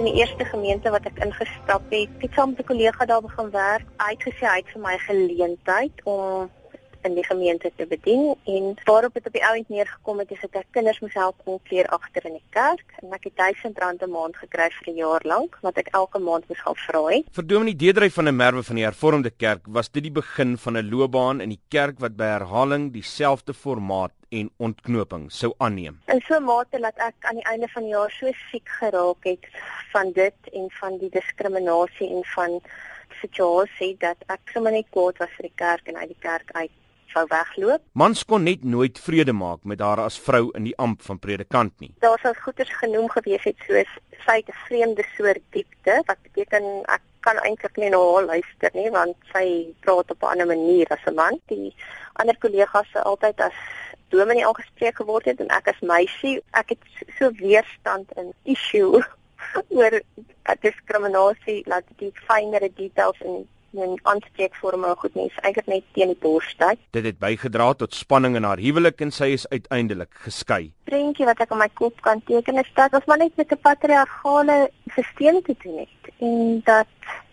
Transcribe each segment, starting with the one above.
in die eerste gemeente wat ek ingestap het, het saam met 'n kollega daar begin werk. Hy het gesê hy het vir my geleentheid om in die gemeente te bedien en waarop dit op die ouend neergekom het is dat ek kinders moes help omkeer agter in die kerk en ek het 1000 rand 'n maand gekry vir 'n jaar lank wat ek elke maand moes gaan vra het. Vir Dominee Deedrey van 'n merwe van die Hervormde Kerk was dit die begin van 'n loopbaan in die kerk wat by herhaling dieselfde formaat en ontknoping sou aanneem. In so 'n mate dat ek aan die einde van die jaar so siek geraak het van dit en van die diskriminasie en van situasie dat ek sommer net kwaad was vir die kerk en uit die kerk uit sou wegloop. Mans kon net nooit vrede maak met haar as vrou in die amp van predikant nie. Daar sou goeters genoem gewees het soos sy het 'n vreemde soort diepte wat beteken ek kan eintlik nie na haar luister nie want sy praat op 'n ander manier as 'n man. Die ander kollegas se altyd as dominee aangespreek geword het en ek as meisie, ek het so weerstand in issue oor diskriminasie, laat die fynere details in en aanspreekvorme goed nie, is eintlik net teen die borstyd. Dit het bygedra tot spanning in haar huwelik en sy is uiteindelik geskei. Prentjie wat ek op my kop kan teken is dat ons maar net met 'n patriargale stelsel te doen het en dat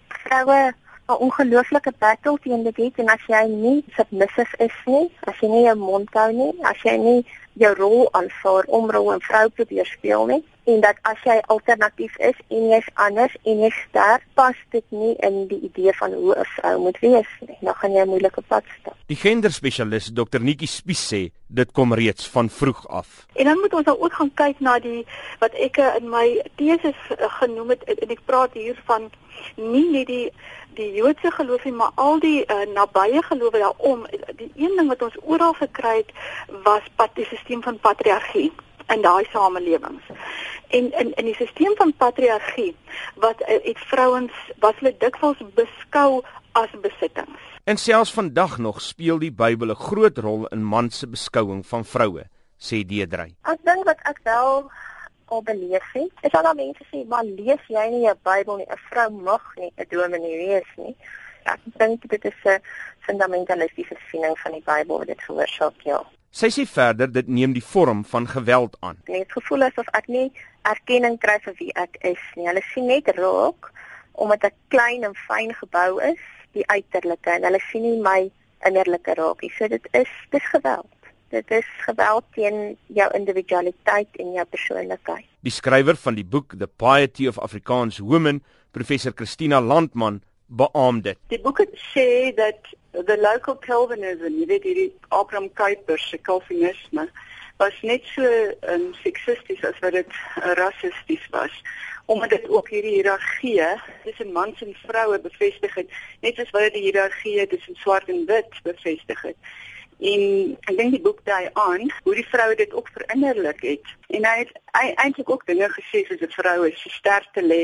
vroue 'n ongelooflike battle teen dit het en as jy nie submissive is nie, as jy nie jou mond hou nie, as jy nie jou rol aanvaar om rol en vrou probeer speel nie, en dat as jy alternatief is en jy's anders en jy sterk, pas dit nie in die idee van hoe 'n vrou moet wees nie. Dan gaan jy 'n moeilike pad stap. Die genderspesialis Dr Nikki Spies sê dit kom reeds van vroeg af. En dan moet ons nou ook gaan kyk na die wat ek in my teses genoem het en ek praat hier van nie net die die Joodse geloof nie, maar al die uh, nabye gelowe daarom. Die een ding wat ons oral gekry het was pat die stelsel van patriargie in daai samelewings. En in in die stelsel van patriargie wat uh, het vrouens was hulle dikwels beskou as besittings. En selfs vandag nog speel die Bybel 'n groot rol in man se beskouing van vroue, sê Deedrey. Ek dink wat ek wel al beleef het, is dat mense sê, "Maar lees jy nie jou Bybel nie? 'n Vrou mag nie 'n dominee wees nie." Ek dink dit is 'n fundamentalistiese siening van die Bybel wat dit veroorsaak, ja. Sy sê verder dit neem die vorm van geweld aan. Het gevoel asof ek nie erkenning kry vir wie ek is nie. Hulle sien net raak omdat ek klein en fyn gebou is, die uiterlike en hulle sien nie my innerlike raak nie. So dit is dis geweld. Dit is geweld teen jou individualiteit en jou persoonlikheid. Die skrywer van die boek The Piety of Afrikaans Women, professor Christina Landman, beamoed dit. Die boek sê dat the local Calvinism, jy weet hierdie Abraham Kuyper se Calvinisme was net so um, seksisties as wat dit uh, rassisties was. Omdat dit ook hierdie hiërargie tussen mans en vroue bevestig het net soos wat dit die hiërargie tussen swart en wit bevestig het. En ek dink die boek daai aan hoe die vroue dit ook verinnerlik het. En hy het eintlik ook dinge gesê soos dit vroue se sterkte lê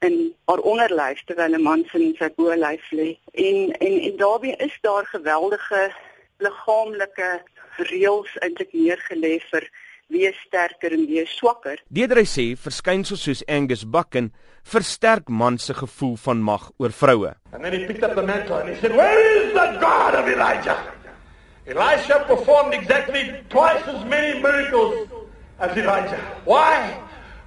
in haar onderlyf terwyl 'n man sin sy bolyf lê. En en en daarbey is daar geweldige liggaamlike reëls eintlik neergelê vir wie sterker en wie swakker. Deedrey sê verskynsels soos Angus Bucken versterk man se gevoel van mag oor vroue. And then he picked up the mantle and he said, "Where is the God of Elijah?" Elisha performed exactly twice as many miracles as Elijah. Why?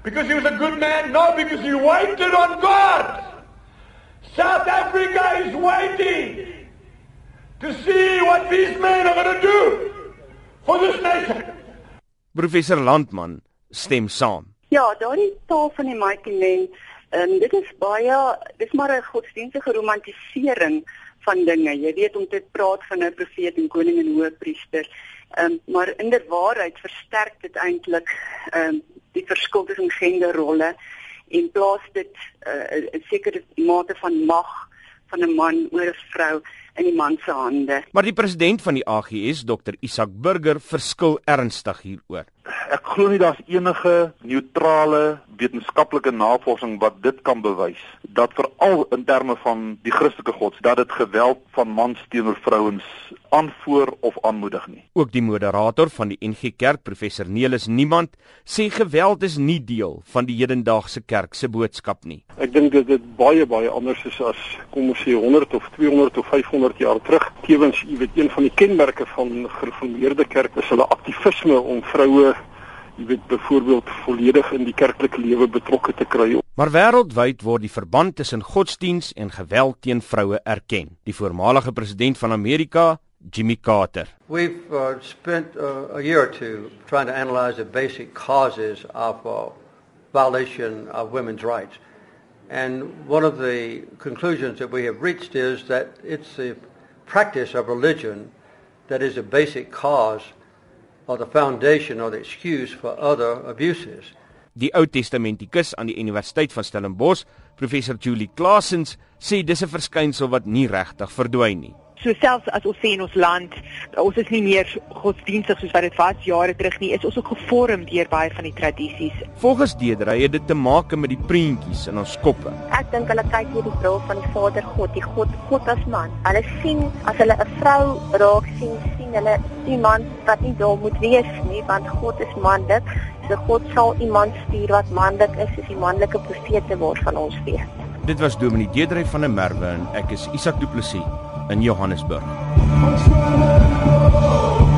Because he was a good man? No, because he waited on God. South Africa is waiting to see what these men are going to do for this nation. Professor Landman stem saam. Ja, daardie taal van die Michael en um, dit is baie dis maar 'n godsdienstige romantisering van dinge. Jy weet om te praat van 'n profeet en koning en hoëpriester. Ehm um, maar inderwaarheid versterk dit eintlik ehm um, die verskil tussen genderrolle en plaas dit uh, 'n sekere mate van mag van 'n man oor 'n vrou in die man se hande. Maar die president van die AGS, Dr Isak Burger, verskil ernstig hieroor. Ek glo nie daar's enige neutrale wetenskaplike navorsing wat dit kan bewys dat veral in terme van die Christelike gods dat dit geweld van mans teenoor vrouens aanvoer of aanmoedig nie. Ook die moderator van die NG Kerk, professor Nelis Niemand, sê geweld is nie deel van die hedendaagse kerk se boodskap nie. Ek dink dit dit baie baie anders is as kom ons sê 100 of 200 of 500 jaar terug. Tewens, jy weet, een van die kenmerke van gereformeerde kerk is hulle aktivisme om vroue jy weet byvoorbeeld volledig in die kerklike lewe betrokke te kry. Maar wêreldwyd word die verband tussen godsdiens en geweld teen vroue erken. Die voormalige president van Amerika, Jimmy Carter. We've uh, spent uh, a year or two trying to analyze the basic causes of uh, violation of women's rights. And one of the conclusions that we have reached is that it's the practice of religion that is a basic cause or the foundation or the excuse for other abuses. Die Ou Testamentikus aan die Universiteit van Stellenbosch, professor Julie Klasens, sê dis 'n verskynsel wat nie regtig verdwyn nie. So selfs as ons sê in ons land, ons is nie meer godsdienstig soos wat dit was jare terug nie, is ons ook gevorm deur baie van die tradisies. Volgens Deedrey het dit te maak met die prentjies in ons koppe. Ek dink hulle kyk hier die bril van die Vader God, die God God as man. Hulle sien as hulle 'n vrou raak sien, hulle iemand wat nie daar moet wees nie, want God is manlik. So God sal iemand stuur wat manlik is, soos die manlike profete word van ons weet. Dit was Dominee Deedrey van der Merwe en ek is Isak Du Plessis in Johannesburg. Ons